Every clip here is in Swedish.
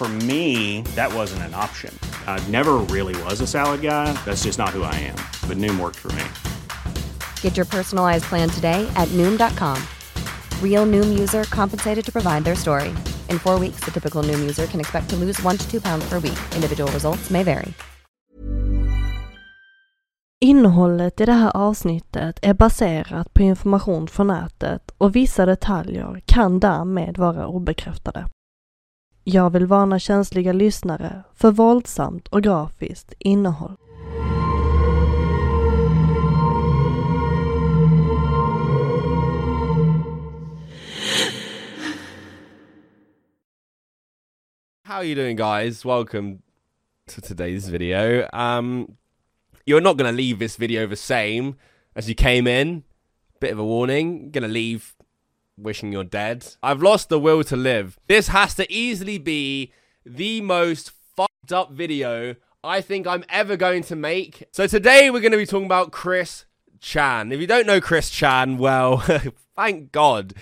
For me, that wasn't an option. I never really was a salad guy. That's just not who I am. But Noom worked for me. Get your personalized plan today at Noom.com. Real Noom user compensated to provide their story. In four weeks, the typical Noom user can expect to lose one to two pounds per week. Individual results may vary. Innehållet i det här avsnittet är baserat på information från nätet och vissa detaljer kan därmed vara obekräftade. Jag vill varna känsliga lyssnare för våldsamt och grafiskt innehåll. How are you doing, guys? Welcome to today's video. Um, you're not going to leave this video the same as you came in. Bit of a warning. Going to leave wishing you're dead. I've lost the will to live. This has to easily be the most fucked up video I think I'm ever going to make. So today we're going to be talking about Chris Chan. If you don't know Chris Chan, well, thank God.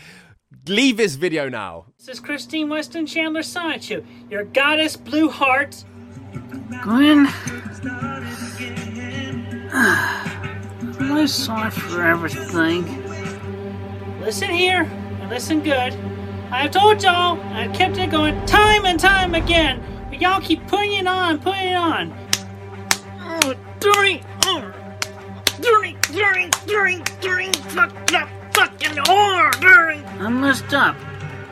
Leave this video now. This is Christine Weston Chandler Sideshow, your goddess blue heart. Gwen. Am I sorry for everything? Listen here, and listen good. I've told y'all, I've kept it going time and time again, but y'all keep putting it on, putting it on. Oh, dirty, oh, dirty, dirty, dirty, dirty, fuck, fuck, fucking whore, dirty. I messed up.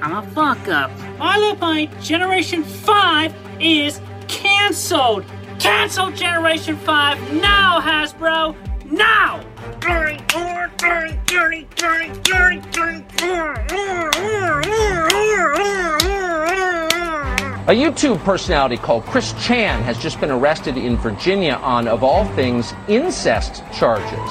I'm a fuck up. Little Pony Generation 5 is cancelled. Cancel Generation 5 now, Hasbro now! A YouTube personality called Chris Chan has just been arrested in Virginia on, of all things, incest charges.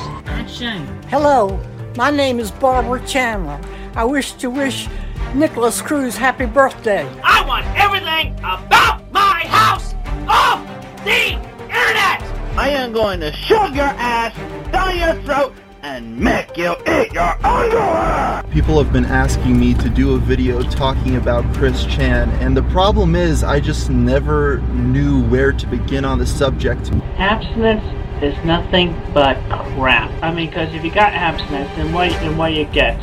Hello, my name is Barbara Chandler. I wish to wish Nicholas Cruz happy birthday. I want everything about my house off the internet! I am going to shove your ass down your throat and make you eat your underwear! People have been asking me to do a video talking about Chris Chan, and the problem is I just never knew where to begin on the subject. Abstinence is nothing but crap. I mean, because if you got abstinence, then what, then what you get?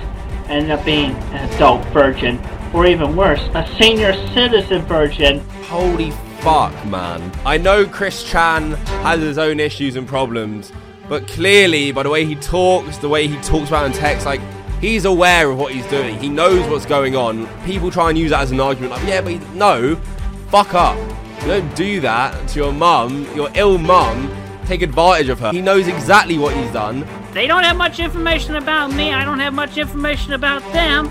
End up being an adult virgin, or even worse, a senior citizen virgin. Holy fuck, man. I know Chris Chan has his own issues and problems, but clearly, by the way he talks, the way he talks about in text, like, he's aware of what he's doing. He knows what's going on. People try and use that as an argument, like, yeah, but he, no, fuck up. You don't do that to your mum, your ill mum, take advantage of her. He knows exactly what he's done. They don't have much information about me. I don't have much information about them.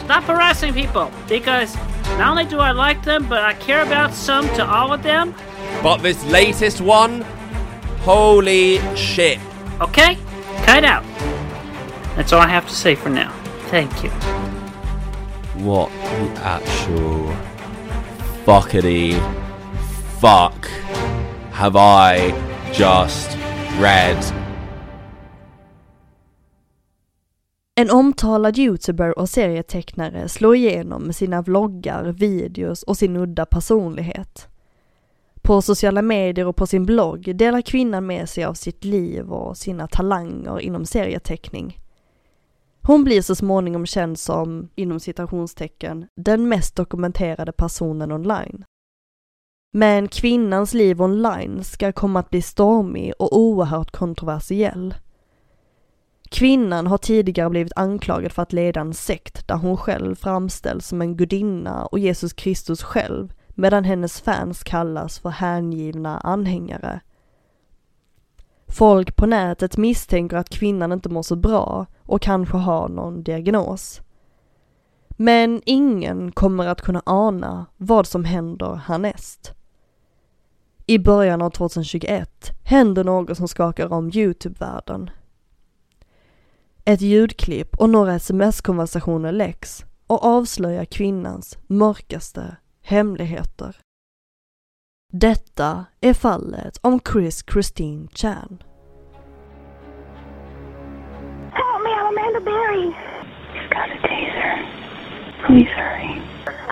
Stop harassing people because not only do I like them, but I care about some to all of them. But this latest one, holy shit. Okay? Cut out. That's all I have to say for now. Thank you. What the actual fuckity fuck have I just read? En omtalad youtuber och serietecknare slår igenom med sina vloggar, videos och sin udda personlighet. På sociala medier och på sin blogg delar kvinnan med sig av sitt liv och sina talanger inom serieteckning. Hon blir så småningom känd som, inom citationstecken, den mest dokumenterade personen online. Men kvinnans liv online ska komma att bli stormig och oerhört kontroversiell. Kvinnan har tidigare blivit anklagad för att leda en sekt där hon själv framställs som en gudinna och Jesus Kristus själv, medan hennes fans kallas för hängivna anhängare. Folk på nätet misstänker att kvinnan inte mår så bra och kanske har någon diagnos. Men ingen kommer att kunna ana vad som händer härnäst. I början av 2021 händer något som skakar om YouTube-världen. Ett ljudklipp och några sms-konversationer läcks och avslöjar kvinnans mörkaste hemligheter. Detta är fallet om Chris Christine Chan. Help me, I'm Amanda Berry. He's got a taser. Please hurry.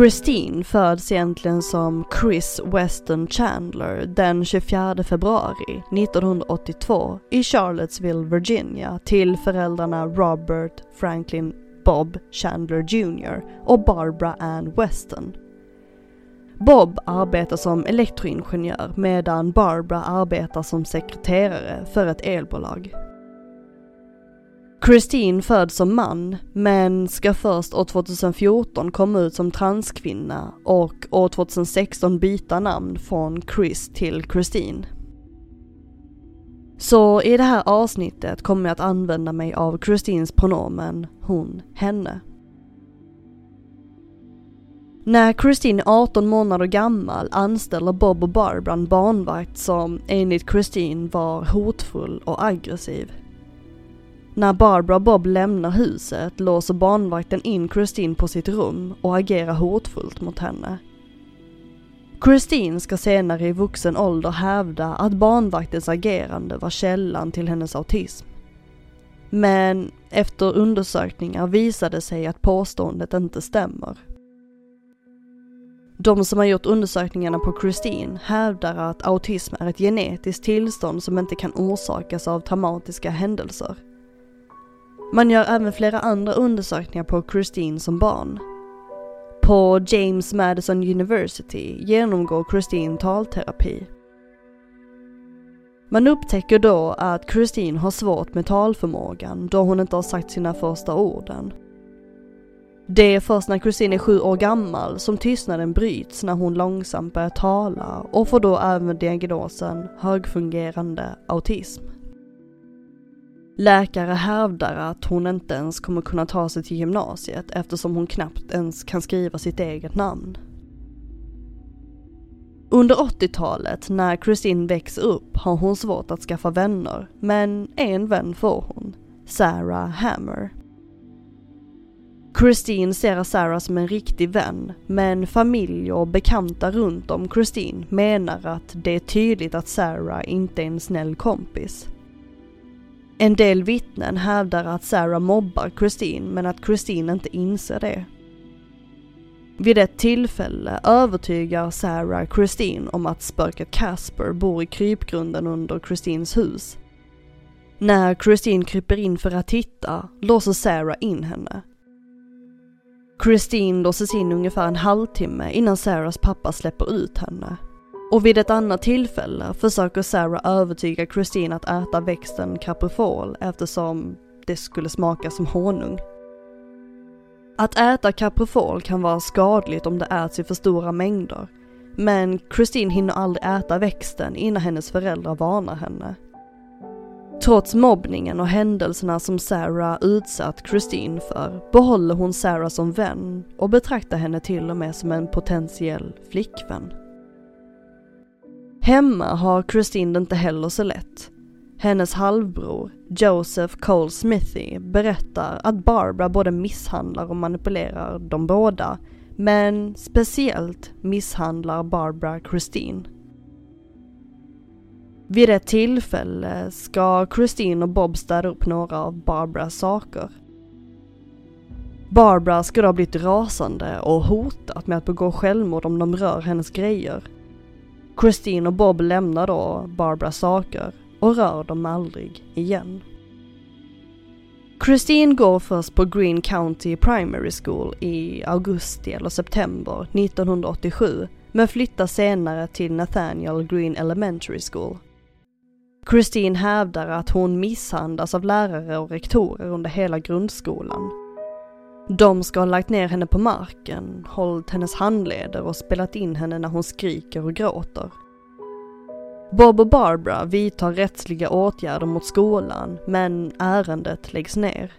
Christine föds egentligen som Chris Weston Chandler den 24 februari 1982 i Charlottesville, Virginia till föräldrarna Robert Franklin Bob Chandler Jr och Barbara Ann Weston. Bob arbetar som elektroingenjör medan Barbara arbetar som sekreterare för ett elbolag. Christine föds som man, men ska först år 2014 komma ut som transkvinna och år 2016 byta namn från Chris till Christine. Så i det här avsnittet kommer jag att använda mig av Christines pronomen hon, henne. När Christine är 18 månader gammal anställer Bob och Barbara en barnvakt som enligt Christine var hotfull och aggressiv. När Barbara och Bob lämnar huset låser barnvakten in Christine på sitt rum och agerar hotfullt mot henne. Christine ska senare i vuxen ålder hävda att barnvaktens agerande var källan till hennes autism. Men efter undersökningar visade sig att påståendet inte stämmer. De som har gjort undersökningarna på Christine hävdar att autism är ett genetiskt tillstånd som inte kan orsakas av traumatiska händelser. Man gör även flera andra undersökningar på Christine som barn. På James Madison University genomgår Christine talterapi. Man upptäcker då att Christine har svårt med talförmågan då hon inte har sagt sina första orden. Det är först när Christine är sju år gammal som tystnaden bryts när hon långsamt börjar tala och får då även diagnosen högfungerande autism. Läkare hävdar att hon inte ens kommer kunna ta sig till gymnasiet eftersom hon knappt ens kan skriva sitt eget namn. Under 80-talet när Christine växer upp har hon svårt att skaffa vänner, men en vän får hon, Sarah Hammer. Christine ser Sarah som en riktig vän, men familj och bekanta runt om Christine menar att det är tydligt att Sarah inte är en snäll kompis. En del vittnen hävdar att Sarah mobbar Christine men att Christine inte inser det. Vid ett tillfälle övertygar Sarah Christine om att spöket Casper bor i krypgrunden under Christines hus. När Christine kryper in för att titta låser Sarah in henne. Christine låses in ungefär en halvtimme innan Sarahs pappa släpper ut henne. Och vid ett annat tillfälle försöker Sarah övertyga Christine att äta växten Caprifol eftersom det skulle smaka som honung. Att äta Caprifol kan vara skadligt om det äts i för stora mängder. Men Christine hinner aldrig äta växten innan hennes föräldrar varnar henne. Trots mobbningen och händelserna som Sarah utsatt Christine för behåller hon Sarah som vän och betraktar henne till och med som en potentiell flickvän. Hemma har Christine det inte heller så lätt. Hennes halvbror, Joseph Cole Smithy, berättar att Barbara både misshandlar och manipulerar de båda, men speciellt misshandlar Barbara Christine. Vid ett tillfälle ska Christine och Bob städa upp några av Barbaras saker. Barbara ska då ha blivit rasande och hotat med att begå självmord om de rör hennes grejer. Christine och Bob lämnar då Barbaras saker och rör dem aldrig igen. Christine går först på Green County Primary School i augusti eller september 1987 men flyttar senare till Nathaniel Green Elementary School. Christine hävdar att hon misshandlas av lärare och rektorer under hela grundskolan. De ska ha lagt ner henne på marken, hållit hennes handleder och spelat in henne när hon skriker och gråter. Bob och Barbara vidtar rättsliga åtgärder mot skolan, men ärendet läggs ner.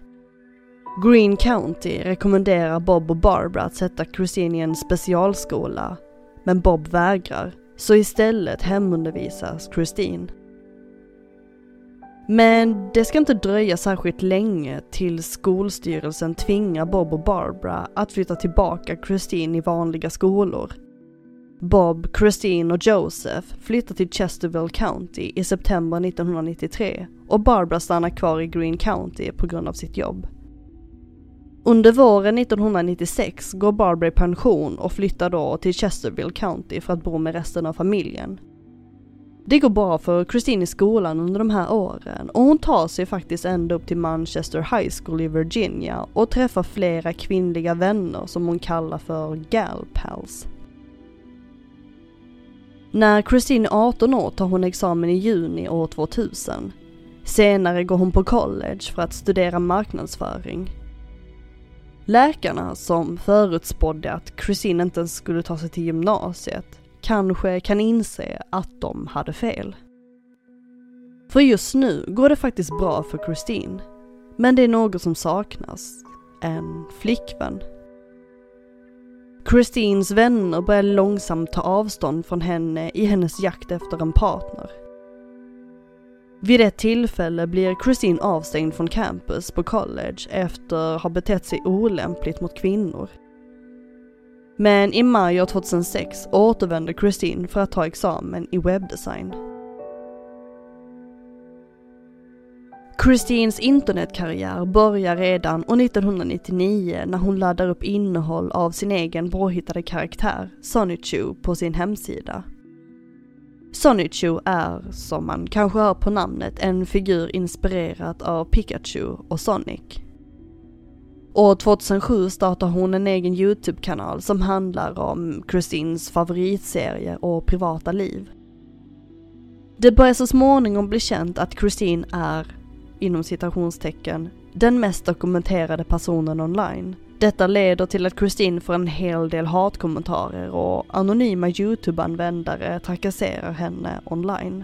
Green County rekommenderar Bob och Barbara att sätta Christine i en specialskola, men Bob vägrar, så istället hemundervisas Christine. Men det ska inte dröja särskilt länge till skolstyrelsen tvingar Bob och Barbara att flytta tillbaka Christine i vanliga skolor. Bob, Christine och Joseph flyttar till Chesterville County i september 1993 och Barbara stannar kvar i Green County på grund av sitt jobb. Under våren 1996 går Barbara i pension och flyttar då till Chesterville County för att bo med resten av familjen. Det går bra för Christine i skolan under de här åren och hon tar sig faktiskt ända upp till Manchester High School i Virginia och träffar flera kvinnliga vänner som hon kallar för gal pals. När Christine är 18 år tar hon examen i juni år 2000. Senare går hon på college för att studera marknadsföring. Läkarna som förutspådde att Christine inte ens skulle ta sig till gymnasiet kanske kan inse att de hade fel. För just nu går det faktiskt bra för Christine. Men det är något som saknas. En flickvän. Christines vänner börjar långsamt ta avstånd från henne i hennes jakt efter en partner. Vid ett tillfälle blir Christine avstängd från campus på college efter att ha betett sig olämpligt mot kvinnor. Men i maj år 2006 återvände Christine för att ta examen i webbdesign. Christines internetkarriär börjar redan år 1999 när hon laddar upp innehåll av sin egen påhittade karaktär, Sonichu, på sin hemsida. Sonichu är, som man kanske hör på namnet, en figur inspirerad av Pikachu och Sonic. År 2007 startar hon en egen YouTube-kanal som handlar om Christines favoritserier och privata liv. Det börjar så småningom bli känt att Christine är, inom citationstecken, den mest dokumenterade personen online. Detta leder till att Christine får en hel del hatkommentarer och anonyma YouTube-användare trakasserar henne online.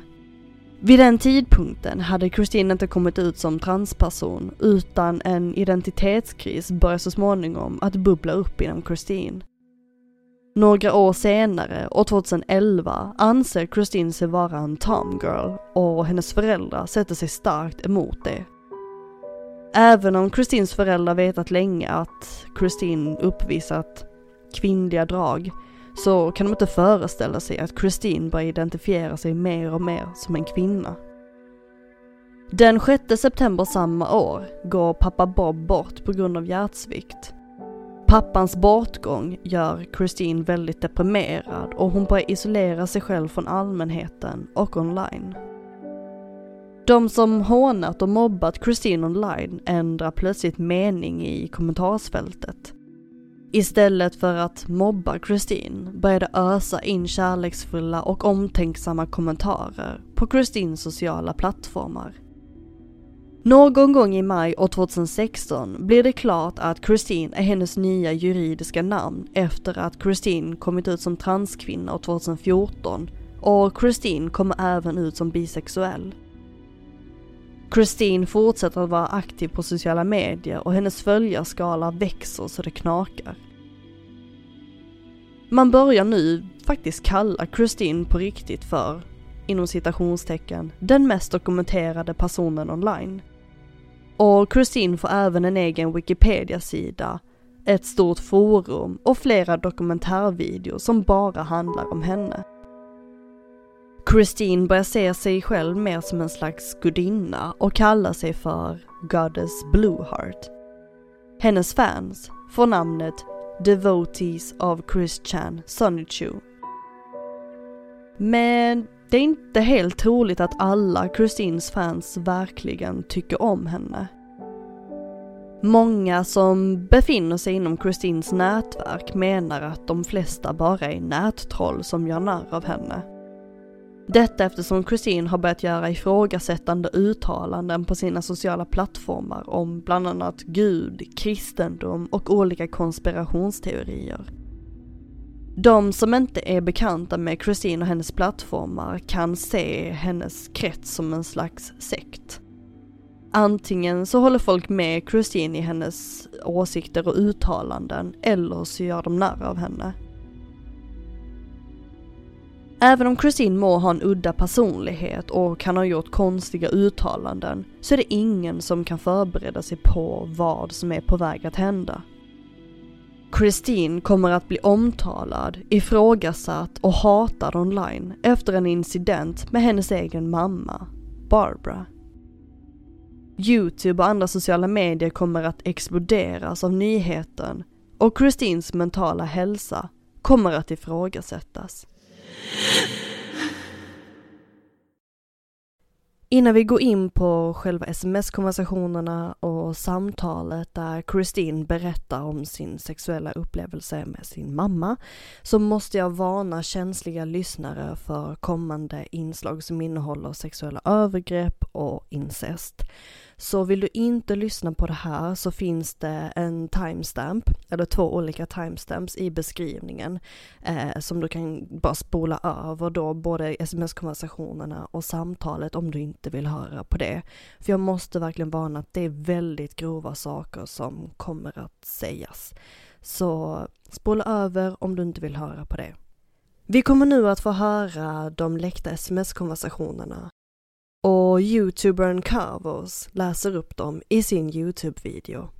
Vid den tidpunkten hade Christine inte kommit ut som transperson utan en identitetskris började så småningom att bubbla upp inom Christine. Några år senare, år 2011, anser Christine sig vara en tomgirl och hennes föräldrar sätter sig starkt emot det. Även om Christines föräldrar vetat länge att Christine uppvisat kvinnliga drag så kan de inte föreställa sig att Christine börjar identifiera sig mer och mer som en kvinna. Den 6 september samma år går pappa Bob bort på grund av hjärtsvikt. Pappans bortgång gör Christine väldigt deprimerad och hon börjar isolera sig själv från allmänheten och online. De som hånat och mobbat Christine online ändrar plötsligt mening i kommentarsfältet. Istället för att mobba Christine började ösa in kärleksfulla och omtänksamma kommentarer på Christines sociala plattformar. Någon gång i maj år 2016 blir det klart att Christine är hennes nya juridiska namn efter att Christine kommit ut som transkvinna år 2014 och Christine kommer även ut som bisexuell. Christine fortsätter att vara aktiv på sociala medier och hennes följarskala växer så det knakar. Man börjar nu faktiskt kalla Christine på riktigt för, inom citationstecken, den mest dokumenterade personen online. Och Christine får även en egen Wikipedia-sida, ett stort forum och flera dokumentärvideor som bara handlar om henne. Christine börjar se sig själv mer som en slags gudinna och kallar sig för Goddess Blueheart. Hennes fans, får namnet Devotees of Christian Sonichu. Men det är inte helt troligt att alla Christines fans verkligen tycker om henne. Många som befinner sig inom Christines nätverk menar att de flesta bara är nättroll som gör narr av henne. Detta eftersom Christine har börjat göra ifrågasättande uttalanden på sina sociala plattformar om bland annat Gud, kristendom och olika konspirationsteorier. De som inte är bekanta med Christine och hennes plattformar kan se hennes krets som en slags sekt. Antingen så håller folk med Christine i hennes åsikter och uttalanden eller så gör de narr av henne. Även om Christine må ha en udda personlighet och kan ha gjort konstiga uttalanden så är det ingen som kan förbereda sig på vad som är på väg att hända. Christine kommer att bli omtalad, ifrågasatt och hatad online efter en incident med hennes egen mamma, Barbara. Youtube och andra sociala medier kommer att exploderas av nyheten och Christines mentala hälsa kommer att ifrågasättas. Innan vi går in på själva sms-konversationerna och samtalet där Christine berättar om sin sexuella upplevelse med sin mamma så måste jag varna känsliga lyssnare för kommande inslag som innehåller sexuella övergrepp och incest. Så vill du inte lyssna på det här så finns det en timestamp, eller två olika timestamps i beskrivningen eh, som du kan bara spola över då både sms-konversationerna och samtalet om du inte vill höra på det. För jag måste verkligen varna att det är väldigt grova saker som kommer att sägas. Så spola över om du inte vill höra på det. Vi kommer nu att få höra de läckta sms-konversationerna och youtubern Carvos läser upp dem i sin youtube-video.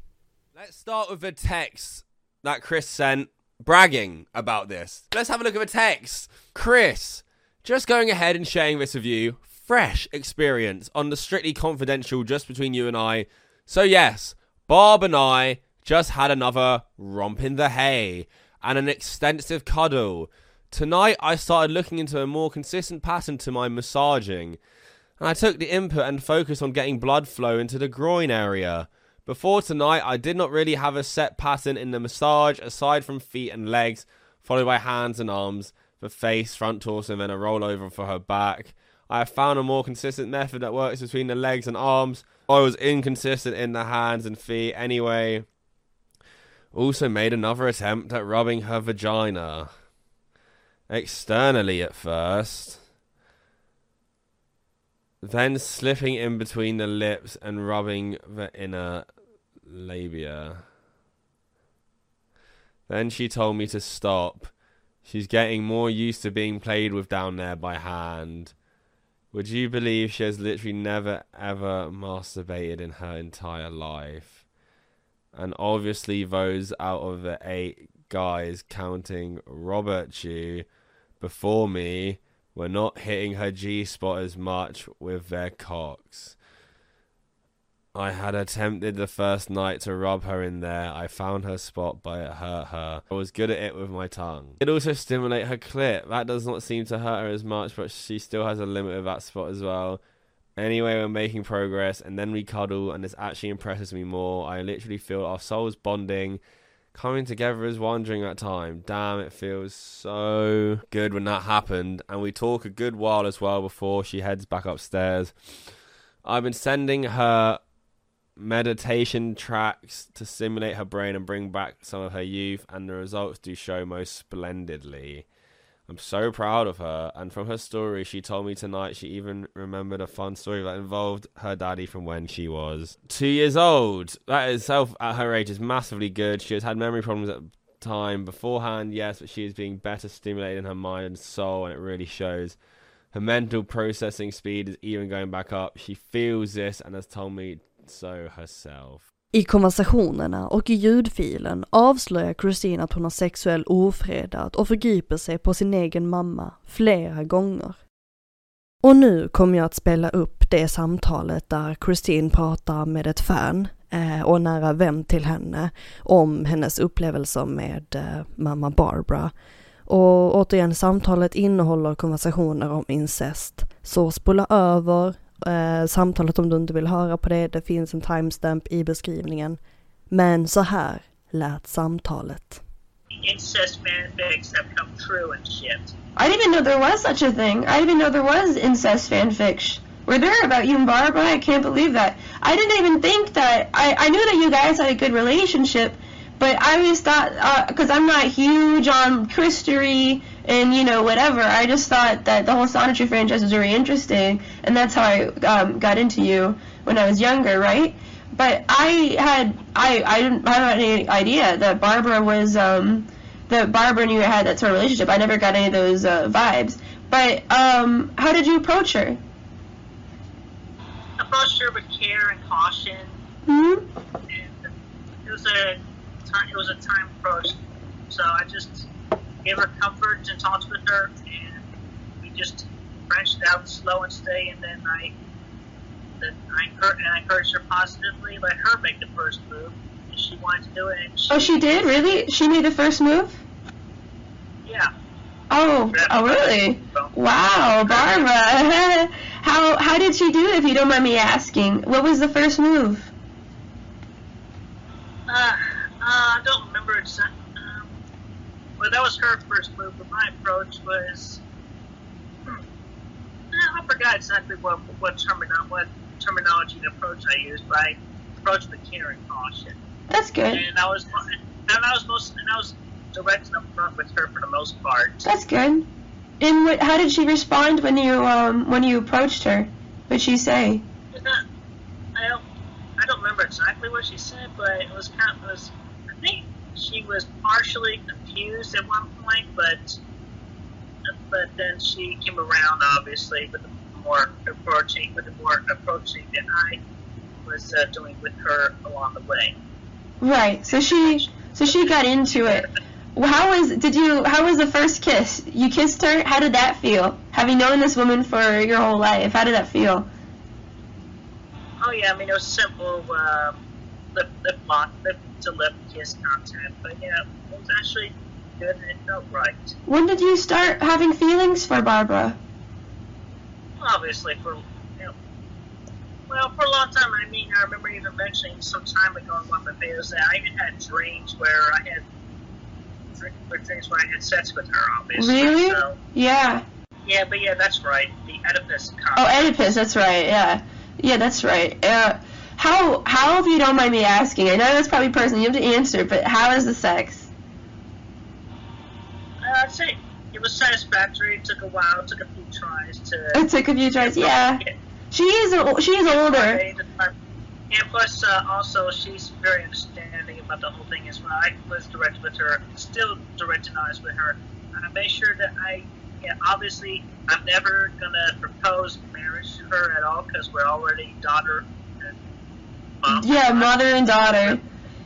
Let's start with the text that Chris sent bragging about this. Let's have a look at the text. Chris, just going ahead and sharing this with you. Fresh experience on the strictly confidential just between you and I. So, yes, Bob and I just had another romp in the hay and an extensive cuddle. Tonight, I started looking into a more consistent pattern to my massaging and I took the input and focused on getting blood flow into the groin area. Before tonight, I did not really have a set pattern in the massage aside from feet and legs, followed by hands and arms, the face, front torso, and then a rollover for her back. I have found a more consistent method that works between the legs and arms. I was inconsistent in the hands and feet anyway. Also made another attempt at rubbing her vagina. Externally at first then slipping in between the lips and rubbing the inner labia. Then she told me to stop. She's getting more used to being played with down there by hand. Would you believe she has literally never ever masturbated in her entire life? And obviously, those out of the eight guys counting Robert Chu before me were not hitting her G spot as much with their cocks. I had attempted the first night to rub her in there. I found her spot, but it hurt her. I was good at it with my tongue. It also stimulate her clit. That does not seem to hurt her as much, but she still has a limit with that spot as well. Anyway, we're making progress, and then we cuddle, and this actually impresses me more. I literally feel our souls bonding coming together as one during that time. Damn, it feels so good when that happened. And we talk a good while as well before she heads back upstairs. I've been sending her meditation tracks to stimulate her brain and bring back some of her youth, and the results do show most splendidly. I'm so proud of her. And from her story, she told me tonight she even remembered a fun story that involved her daddy from when she was two years old. That itself, at her age, is massively good. She has had memory problems at time beforehand, yes, but she is being better stimulated in her mind and soul, and it really shows. Her mental processing speed is even going back up. She feels this and has told me so herself. I konversationerna och i ljudfilen avslöjar Christine att hon har sexuell ofredat och förgriper sig på sin egen mamma flera gånger. Och nu kommer jag att spela upp det samtalet där Christine pratar med ett fan, eh, och nära vän till henne om hennes upplevelser med eh, mamma Barbara. Och återigen, samtalet innehåller konversationer om incest. Så spola över eh, samtalet om du inte vill höra på det. Det finns en timestamp i beskrivningen. Men så här lät samtalet. incest fanfics have come true and shit. I didn't even know there was such a thing. I didn't even know there was incest fanfics. Were there about you and Barbara? I can't believe that. I didn't even think that. I, I knew that you guys had a good relationship, but I always thought, because I'm not huge on Christery and, you know, whatever, I just thought that the whole Sonetry franchise was very interesting, and that's how I um, got into you when I was younger, right? But I had, I, I didn't have any idea that Barbara was, um, that Barbara and you had that sort of relationship. I never got any of those uh, vibes. But um, how did you approach her? Approached her with care and caution. hmm And it was a time. It was a time approach. So I just gave her comfort and talked with her, and we just branched out slow and steady. And then I, then I encouraged, and I encouraged her positively. Let her make the first move. And she wanted to do it. And she, Oh, she did really? She made the first move? Yeah. Oh, oh really? Wow, Barbara. how how did she do it? If you don't mind me asking, what was the first move? Uh, uh, I exactly. Um, well, that was her first move, but my approach was. Hmm, I forgot exactly what what termino- what terminology and approach I used, but I approached with care and caution. That's good. And I was and I was most and I was direct and upfront with her for the most part. That's good. And what, how did she respond when you um when you approached her? What'd she say? I don't I don't remember exactly what she said, but it was kind of it was I think she was partially confused at one point, but but then she came around obviously with the more approaching with the more approaching that I was uh, doing with her along the way. Right. So she so she got into it. Well, How was did you how was the first kiss? You kissed her? How did that feel? Having known this woman for your whole life, how did that feel? Oh yeah, I mean it was simple um, lip lip lock, lip to lip kiss content, but yeah, it was actually good and it felt right. When did you start having feelings for Barbara? obviously for you know, well for a long time. I mean, I remember even mentioning some time ago in one of my videos that I even had dreams where I had dreams where I had sex with her. Obviously, Really? So, Yeah. yeah, but yeah, that's right. The Oedipus Oh. Oedipus, that's right. Yeah. Yeah, that's right. Uh, how how if you don't mind me asking? I know that's probably personal. You have to answer, but how is the sex? Uh, I'd say it was satisfactory. It took a while. It took a few tries to. It took a few tries. Yeah. She is she is older. And plus, uh, also, she's very understanding about the whole thing as well. I was direct with her, still direct and honest with her. And I made sure that I, yeah, obviously, I'm never gonna propose marriage to her at all because we're already daughter mom. Yeah, mother and daughter.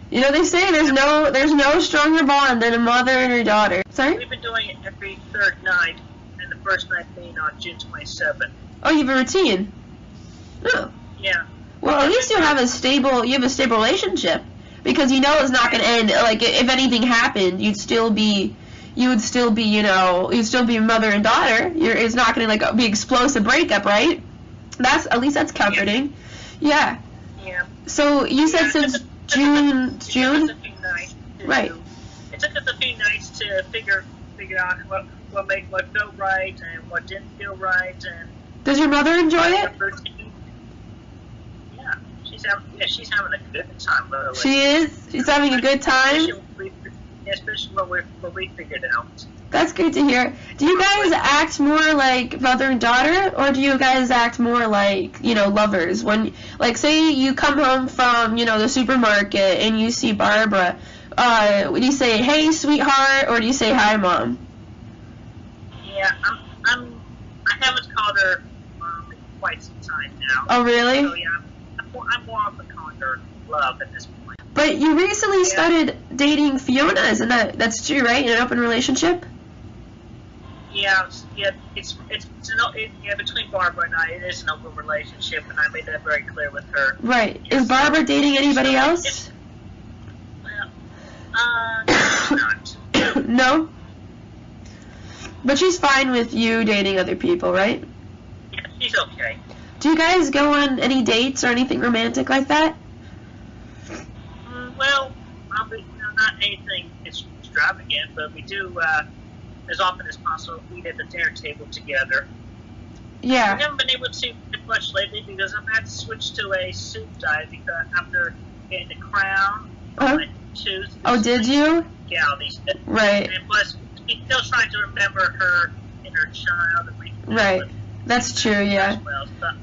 You know they say there's no there's no stronger bond than a mother and her daughter. Sorry. We've been doing it every third night, and the first night being on June 27th. Oh, you have a routine. Oh. Yeah. Well, at least you have a stable you have a stable relationship because you know it's not going to end. Like if anything happened, you'd still be you would still be you know you'd still be mother and daughter. You're, it's not going to like be explosive breakup, right? That's at least that's comforting. Yeah. Yeah. So you said since June June. Right. It took us a few nights to figure figure out what what made what felt right and what didn't feel right and Does your mother enjoy it? Yeah, she's having yeah she's having a good time literally. She is. She's having a good time. Especially what we what we figured out. That's good to hear. Do you guys act more like mother and daughter, or do you guys act more like you know lovers? When like say you come home from you know the supermarket and you see Barbara, uh, do you say hey sweetheart, or do you say hi mom? Yeah, I'm I'm I haven't called her mom in quite some time now. Oh, really? So yeah, I'm, I'm, more, I'm more often calling her love at this point. But you recently started dating Fiona, isn't that that's true, right? In an open relationship. Yeah, it's, yeah, it's it's, it's an, it, yeah between Barbara and I, it is an open relationship, and I made that very clear with her. Right. Is Barbara dating anybody else? Uh, not. no. But she's fine with you dating other people, right? Yeah, she's okay. Do you guys go on any dates or anything romantic like that? Mm, well, probably you know, not anything extravagant, but we do uh, as often as possible eat at the dinner table together. Yeah. We haven't been able to much lately because I've had to switch to a soup diet because after getting the crown, Oh. my tooth. Oh, did you? Gouties. Right. And plus, she's still trying to remember her inner child. And Right. That's true, yeah. Well, but,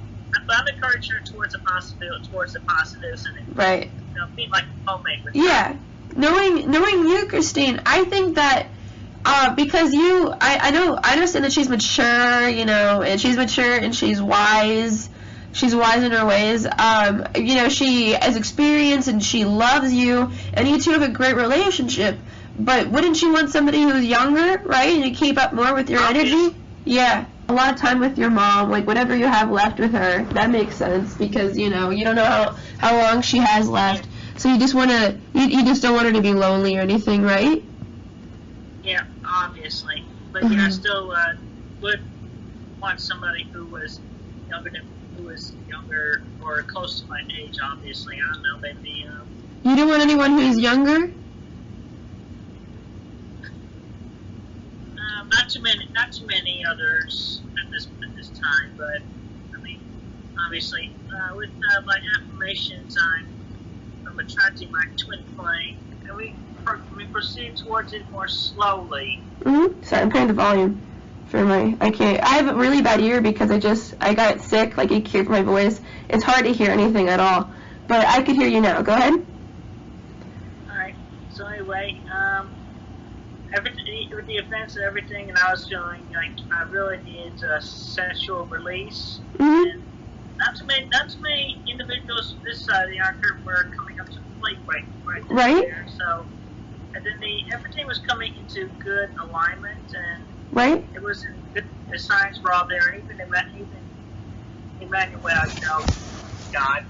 but I'm encouraging her towards the possibility, towards the positives, and Right. you know, be like homemade Yeah. Knowing knowing you, Christine, I think that uh, because you, I, I know, I understand that she's mature, you know, and she's mature and she's wise. She's wise in her ways. Um, you know, she has experience and she loves you, and you two have a great relationship. But wouldn't you want somebody who's younger, right, and to keep up more with your energy? Yeah, a lot of time with your mom, like whatever you have left with her. That makes sense because you know you don't know how how long she has left, so you just want to you, you just don't want her to be lonely or anything, right? Yeah, obviously. But yeah, Mm-hmm. I still uh, would want somebody who was younger than who was younger or close to my age. Obviously, I don't know, maybe. Um, You don't want anyone who's younger. um, not too many, not too many others at this at this time. But I mean, obviously, uh, with uh, my affirmations, I'm I'm attracting my twin flame, and we we proceed towards it more slowly. Mm-hmm. Sorry, I'm putting the volume for my. I can't. I have a really bad ear because I just I got sick. Like you hear from my voice. It's hard to hear anything at all. But I could hear you now. Go ahead. Alright, so anyway, um, everything, with the offense and everything, and I was feeling like I really needed a sensual release. Mhm. And not too many, not too many individuals this side of the arc were coming up to the plate right, right, Right. There, so, and then the everything was coming into good alignment, and Right. it was good. The signs were all there, and even even Emmanuel, you know, God,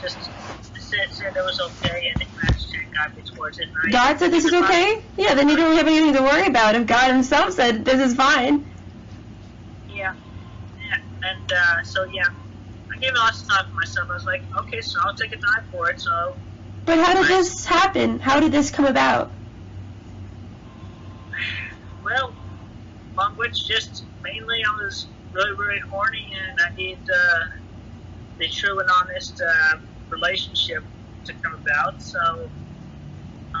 just said said it was okay, and it matched and got me towards it. I- God said this is okay. Yeah. Then you don't have anything to worry about. If God Himself said this is fine. Yeah, yeah, and uh, so yeah, I gave it lots of time for myself. I was like, okay, so I'll take a time for it. So But how did this happen? How did this come about? Well, among which just mainly I was really, really horny and I need uh, the true and honest uh, relationship to come about. So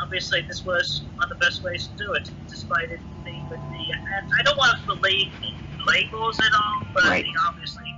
obviously this was one of the best ways to do it, despite it being with the. And I don't want to believe in labels at all, but I Right. mean, obviously.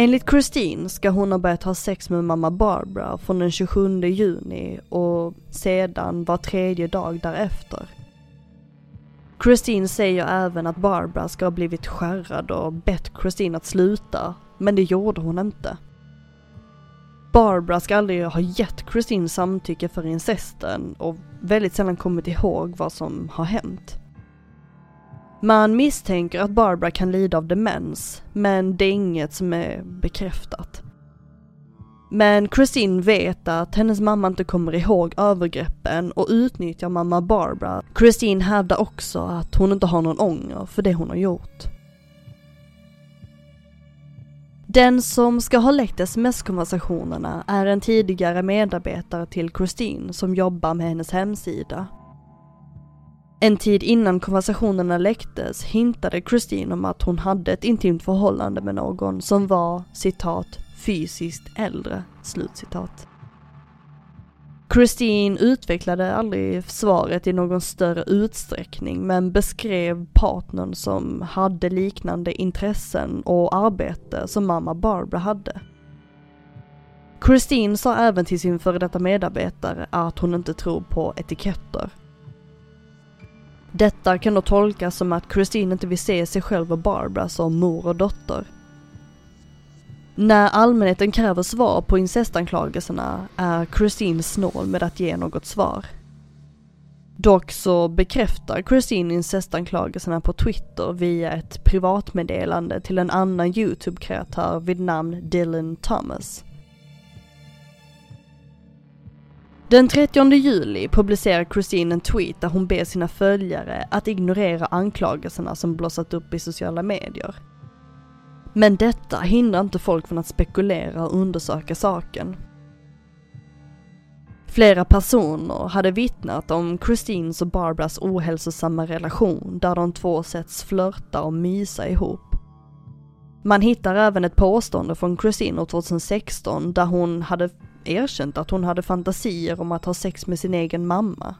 Enligt Christine ska hon ha börjat ha sex med mamma Barbara från den 27 juni och sedan var tredje dag därefter. Christine säger även att Barbara ska ha blivit skärrad och bett Christine att sluta, men det gjorde hon inte. Barbara ska aldrig ha gett Christine samtycke för incesten och väldigt sällan kommit ihåg vad som har hänt. Man misstänker att Barbara kan lida av demens, men det är inget som är bekräftat. Men Christine vet att hennes mamma inte kommer ihåg övergreppen och utnyttjar mamma Barbara. Christine hävdar också att hon inte har någon ånger för det hon har gjort. Den som ska ha läckt sms-konversationerna är en tidigare medarbetare till Christine som jobbar med hennes hemsida. En tid innan konversationerna läcktes hintade Christine om att hon hade ett intimt förhållande med någon som var citat fysiskt äldre. Slutcitat. Christine utvecklade aldrig svaret i någon större utsträckning men beskrev partnern som hade liknande intressen och arbete som mamma Barbara hade. Christine sa även till sin före detta medarbetare att hon inte tror på etiketter. Detta kan då tolkas som att Christine inte vill se sig själv och Barbara som mor och dotter. När allmänheten kräver svar på incestanklagelserna är Christine snål med att ge något svar. Dock så bekräftar Christine incestanklagelserna på Twitter via ett privatmeddelande till en annan YouTube-kreatör vid namn Dylan Thomas. Den 30 juli publicerar Christine en tweet där hon ber sina följare att ignorera anklagelserna som blossat upp i sociala medier. Men detta hindrar inte folk från att spekulera och undersöka saken. Flera personer hade vittnat om Christines och Barbaras ohälsosamma relation där de två sätts flörta och mysa ihop. Man hittar även ett påstående från Christine år 2016 där hon hade erkänt att hon hade fantasier om att ha sex med sin egen mamma.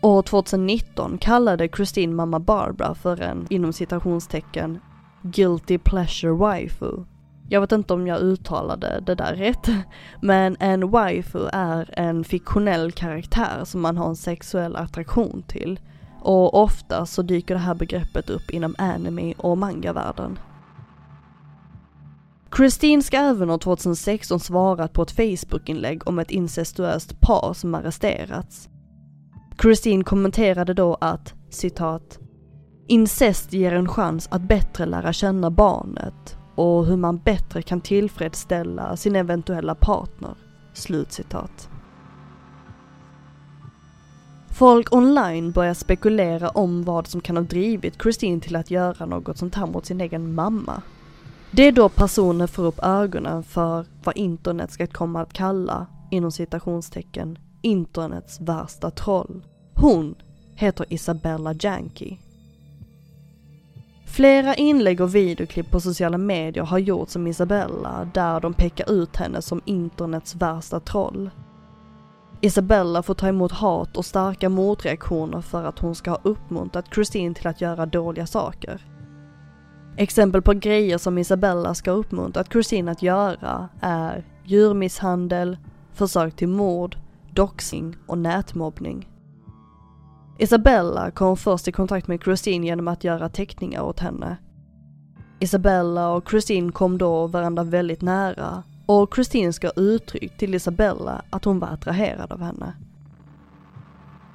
År 2019 kallade Christine mamma Barbara för en, inom citationstecken, guilty pleasure waifu. Jag vet inte om jag uttalade det där rätt, men en waifu är en fiktionell karaktär som man har en sexuell attraktion till. Och ofta så dyker det här begreppet upp inom anime och mangavärlden. Christine ska även år 2016 svarat på ett Facebookinlägg om ett incestuöst par som arresterats. Christine kommenterade då att, citat, Incest ger en chans att bättre lära känna barnet och hur man bättre kan tillfredsställa sin eventuella partner. Slutcitat. Folk online börjar spekulera om vad som kan ha drivit Christine till att göra något sånt här mot sin egen mamma. Det är då personer får upp ögonen för vad internet ska komma att kalla, inom citationstecken, internets värsta troll. Hon heter Isabella Janky. Flera inlägg och videoklipp på sociala medier har gjorts om Isabella där de pekar ut henne som internets värsta troll. Isabella får ta emot hat och starka motreaktioner för att hon ska ha uppmuntrat Christine till att göra dåliga saker. Exempel på grejer som Isabella ska ha uppmuntrat Christine att göra är djurmisshandel, försök till mord, doxing och nätmobbning. Isabella kom först i kontakt med Christine genom att göra teckningar åt henne. Isabella och Christine kom då varandra väldigt nära och Christine ska ha uttryckt till Isabella att hon var attraherad av henne.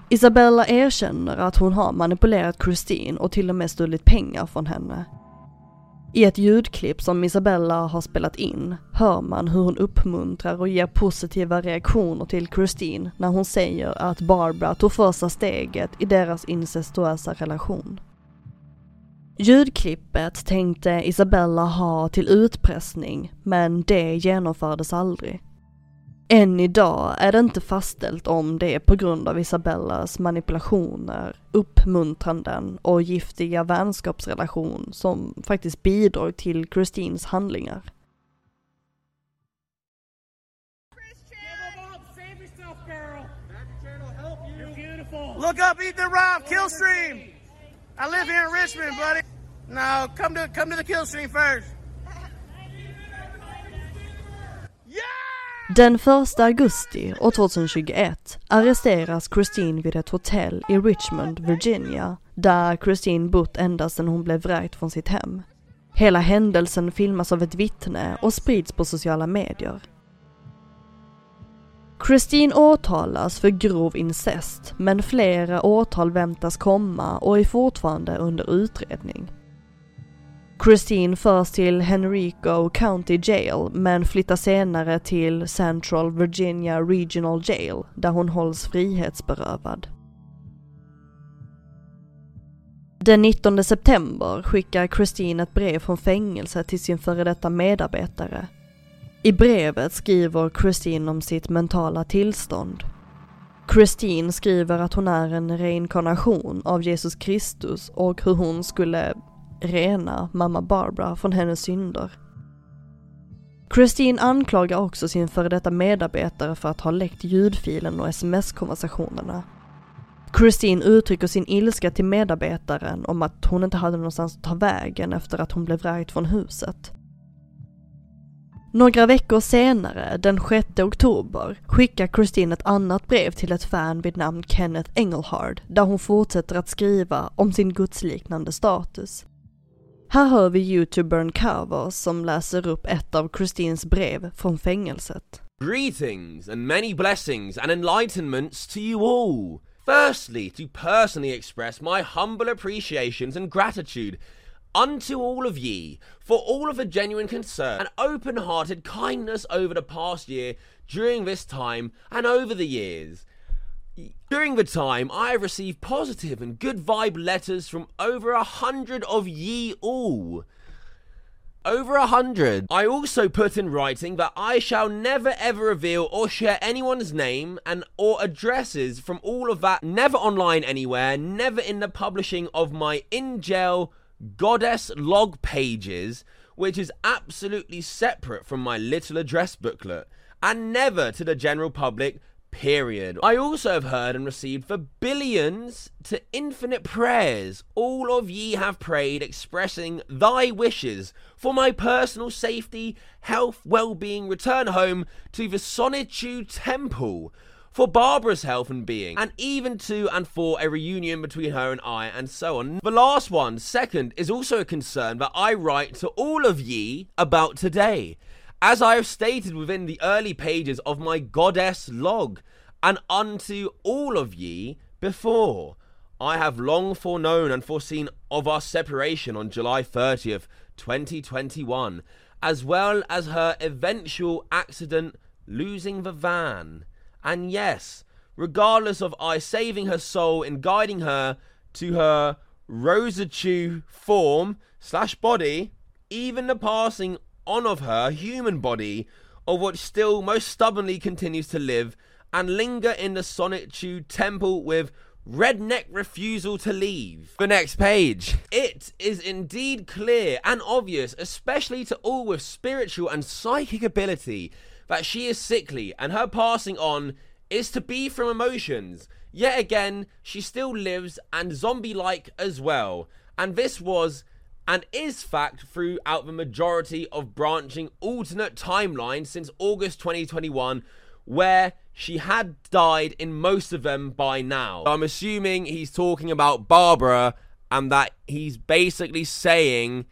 Isabella erkänner att hon har manipulerat Christine och till och med stulit pengar från henne. I ett ljudklipp som Isabella har spelat in hör man hur hon uppmuntrar och ger positiva reaktioner till Christine när hon säger att Barbara tog första steget i deras incestuösa relation. Ljudklippet tänkte Isabella ha till utpressning, men det genomfördes aldrig. Än idag är det inte fastställt om det är på grund av Isabellas manipulationer, uppmuntranden och giftiga vänskapsrelation som faktiskt bidrar till Christines handlingar. Look up Ethan Rob, Killstream. I live here in Richmond, buddy. No, come to come to the Killstream first. Den 1 augusti år 2021 arresteras Christine vid ett hotell i Richmond, Virginia, där Christine bott ända sedan hon blev vräkt från sitt hem. Hela händelsen filmas av ett vittne och sprids på sociala medier. Christine åtalas för grov incest, men flera åtal väntas komma och är fortfarande under utredning. Christine förs till Henrico County Jail men flyttar senare till Central Virginia Regional Jail där hon hålls frihetsberövad. Den 19 september skickar Christine ett brev från fängelset till sin före detta medarbetare. I brevet skriver Christine om sitt mentala tillstånd. Christine skriver att hon är en reinkarnation av Jesus Kristus och hur hon skulle rena mamma Barbara från hennes synder. Christine anklagar också sin före detta medarbetare för att ha läckt ljudfilen och sms-konversationerna. Christine uttrycker sin ilska till medarbetaren om att hon inte hade någonstans att ta vägen efter att hon blev vräkt från huset. Några veckor senare, den 6 oktober, skickar Christine ett annat brev till ett fan vid namn Kenneth Engelhard där hon fortsätter att skriva om sin gudsliknande status. Här hör vi youtubern Carver som läser upp ett av Christines brev från fängelset. Greetings and many blessings and enlightenments to you all. Firstly, to personally express my humble appreciations and gratitude unto all of ye for all of the genuine concern and open hearted kindness over the past year, during this time, and over the years. During the time, I have received positive and good vibe letters from over a hundred of ye all. Over a hundred. I also put in writing that I shall never ever reveal or share anyone's name and or addresses from all of that, never online anywhere, never in the publishing of my in jail goddess log pages, which is absolutely separate from my little address booklet, and never to the general public period. I also have heard and received for billions to infinite prayers. All of ye have prayed, expressing thy wishes for my personal safety, health, well being, return home to the Solitude Temple. For Barbara's health and being, and even to and for a reunion between her and I, and so on. The last one, second, is also a concern that I write to all of ye about today as I have stated within the early pages of my goddess log, and unto all of ye before. I have long foreknown and foreseen of our separation on July 30th, 2021, as well as her eventual accident losing the van. And yes, regardless of I saving her soul and guiding her to her Rosatu form slash body, even the passing on of her human body, of which still most stubbornly continues to live and linger in the solitude temple with redneck refusal to leave. The next page. It is indeed clear and obvious, especially to all with spiritual and psychic ability, that she is sickly and her passing on is to be from emotions. Yet again, she still lives and zombie like as well. And this was and is fact throughout the majority of branching alternate timelines since August 2021, where she had died in most of them by now. I'm assuming he's talking about Barbara and that he's basically saying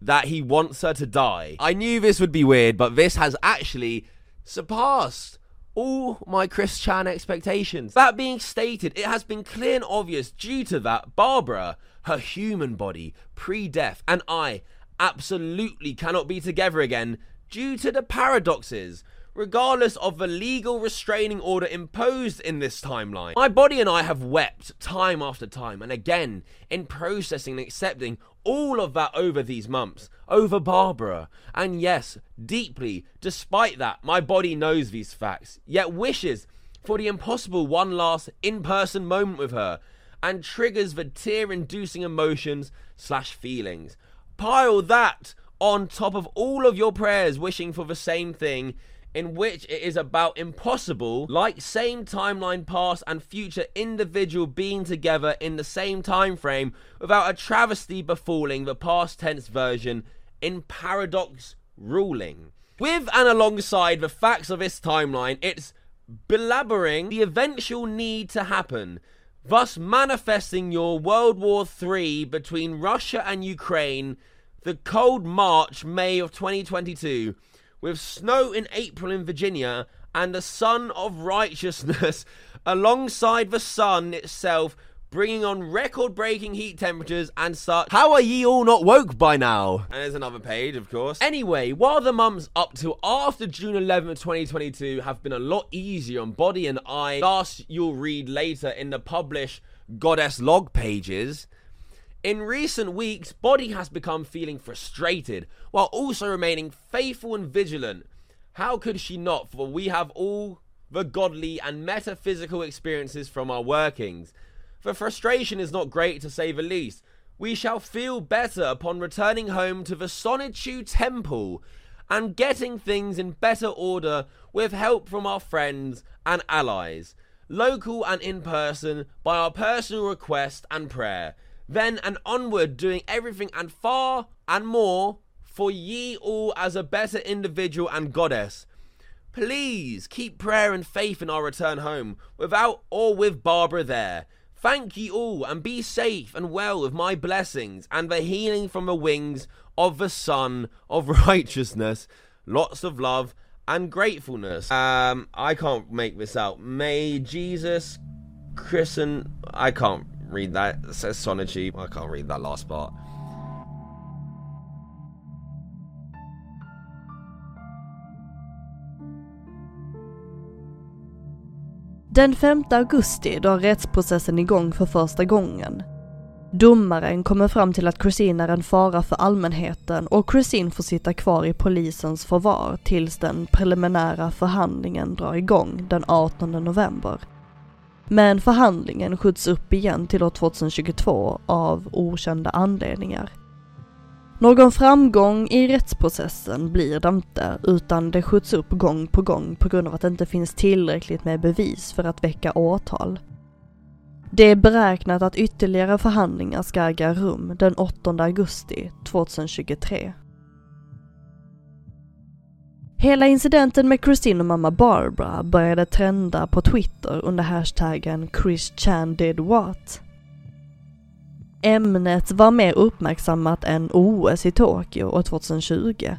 that he wants her to die. I knew this would be weird, but this has actually surpassed all my Chris Chan expectations. That being stated, it has been clear and obvious due to that Barbara, her human body, pre death, and I absolutely cannot be together again due to the paradoxes. Regardless of the legal restraining order imposed in this timeline, my body and I have wept time after time and again in processing and accepting all of that over these months, over Barbara. And yes, deeply, despite that, my body knows these facts, yet wishes for the impossible one last in person moment with her and triggers the tear inducing emotions slash feelings. Pile that on top of all of your prayers wishing for the same thing in which it is about impossible, like same timeline past and future individual being together in the same time frame without a travesty befalling the past tense version in paradox ruling. With and alongside the facts of this timeline, it's belaboring the eventual need to happen, thus manifesting your World War III between Russia and Ukraine, the cold March, May of 2022 with snow in April in Virginia and the Sun of Righteousness alongside the sun itself, bringing on record breaking heat temperatures and such. How are ye all not woke by now? And there's another page, of course. Anyway, while the months up to after June 11th, 2022 have been a lot easier on body and eye, thus you'll read later in the published Goddess log pages. In recent weeks, Body has become feeling frustrated while also remaining faithful and vigilant. How could she not? For we have all the godly and metaphysical experiences from our workings. The frustration is not great to say the least. We shall feel better upon returning home to the Sonichu Temple and getting things in better order with help from our friends and allies, local and in person, by our personal request and prayer then and onward doing everything and far and more for ye all as a better individual and goddess. Please keep prayer and faith in our return home, without or with Barbara there. Thank ye all, and be safe and well with my blessings and the healing from the wings of the Son of Righteousness. Lots of love and gratefulness. Um, I can't make this out. May Jesus christen. I can't read that. It says Sonogy. I can't read that last part. Den 5 augusti drar rättsprocessen igång för första gången. Domaren kommer fram till att Christine är en fara för allmänheten och Christine får sitta kvar i polisens förvar tills den preliminära förhandlingen drar igång den 18 november. Men förhandlingen skjuts upp igen till år 2022 av okända anledningar. Någon framgång i rättsprocessen blir det inte, utan det skjuts upp gång på gång på grund av att det inte finns tillräckligt med bevis för att väcka åtal. Det är beräknat att ytterligare förhandlingar ska äga rum den 8 augusti 2023. Hela incidenten med Christine och mamma Barbara började trenda på Twitter under hashtaggen Chris Chan did what? Ämnet var mer uppmärksammat än OS i Tokyo år 2020.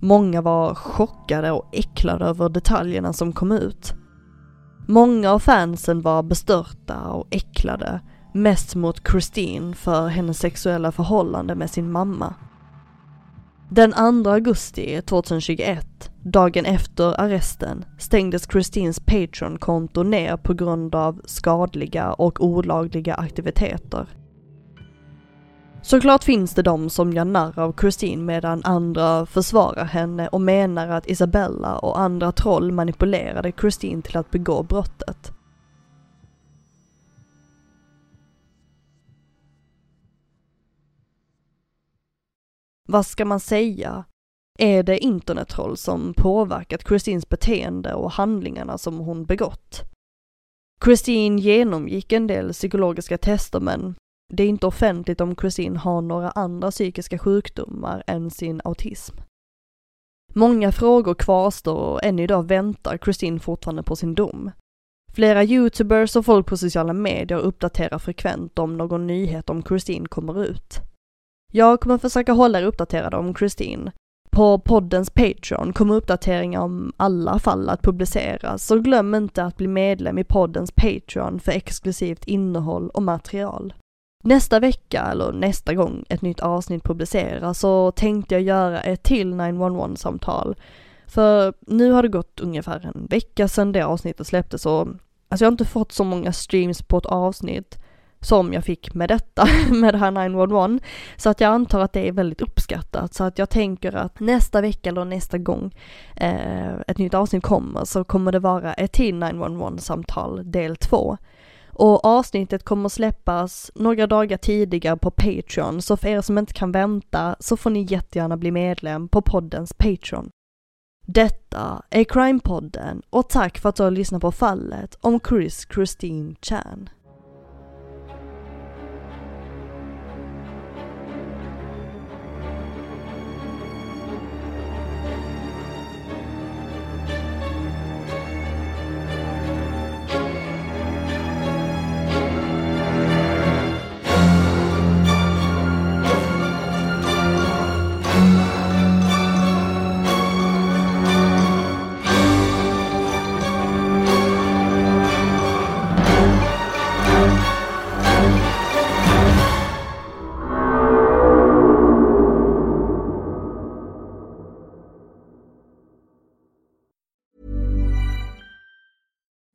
Många var chockade och äcklade över detaljerna som kom ut. Många av fansen var bestörta och äcklade, mest mot Christine för hennes sexuella förhållande med sin mamma. Den 2 augusti 2021, dagen efter arresten, stängdes Christines Patreon-konto ner på grund av skadliga och olagliga aktiviteter. Såklart finns det de som gör narr av Christine medan andra försvarar henne och menar att Isabella och andra troll manipulerade Christine till att begå brottet. Vad ska man säga? Är det internettroll som påverkat Christines beteende och handlingarna som hon begått? Christine genomgick en del psykologiska tester men det är inte offentligt om Christine har några andra psykiska sjukdomar än sin autism. Många frågor kvarstår och än idag väntar Christine fortfarande på sin dom. Flera youtubers och folk på sociala medier uppdaterar frekvent om någon nyhet om Christine kommer ut. Jag kommer försöka hålla er uppdaterade om Christine. På poddens Patreon kommer uppdateringar om alla fall att publiceras, så glöm inte att bli medlem i poddens Patreon för exklusivt innehåll och material. Nästa vecka, eller nästa gång ett nytt avsnitt publiceras, så tänkte jag göra ett till 911-samtal. För nu har det gått ungefär en vecka sedan det avsnittet släpptes och alltså jag har inte fått så många streams på ett avsnitt som jag fick med detta, med det här 911. Så att jag antar att det är väldigt uppskattat. Så att jag tänker att nästa vecka eller nästa gång eh, ett nytt avsnitt kommer så kommer det vara ett till 911-samtal del 2. Och avsnittet kommer släppas några dagar tidigare på Patreon, så för er som inte kan vänta så får ni jättegärna bli medlem på poddens Patreon. Detta är Crime-podden och tack för att du har lyssnat på fallet om Chris Christine Chan.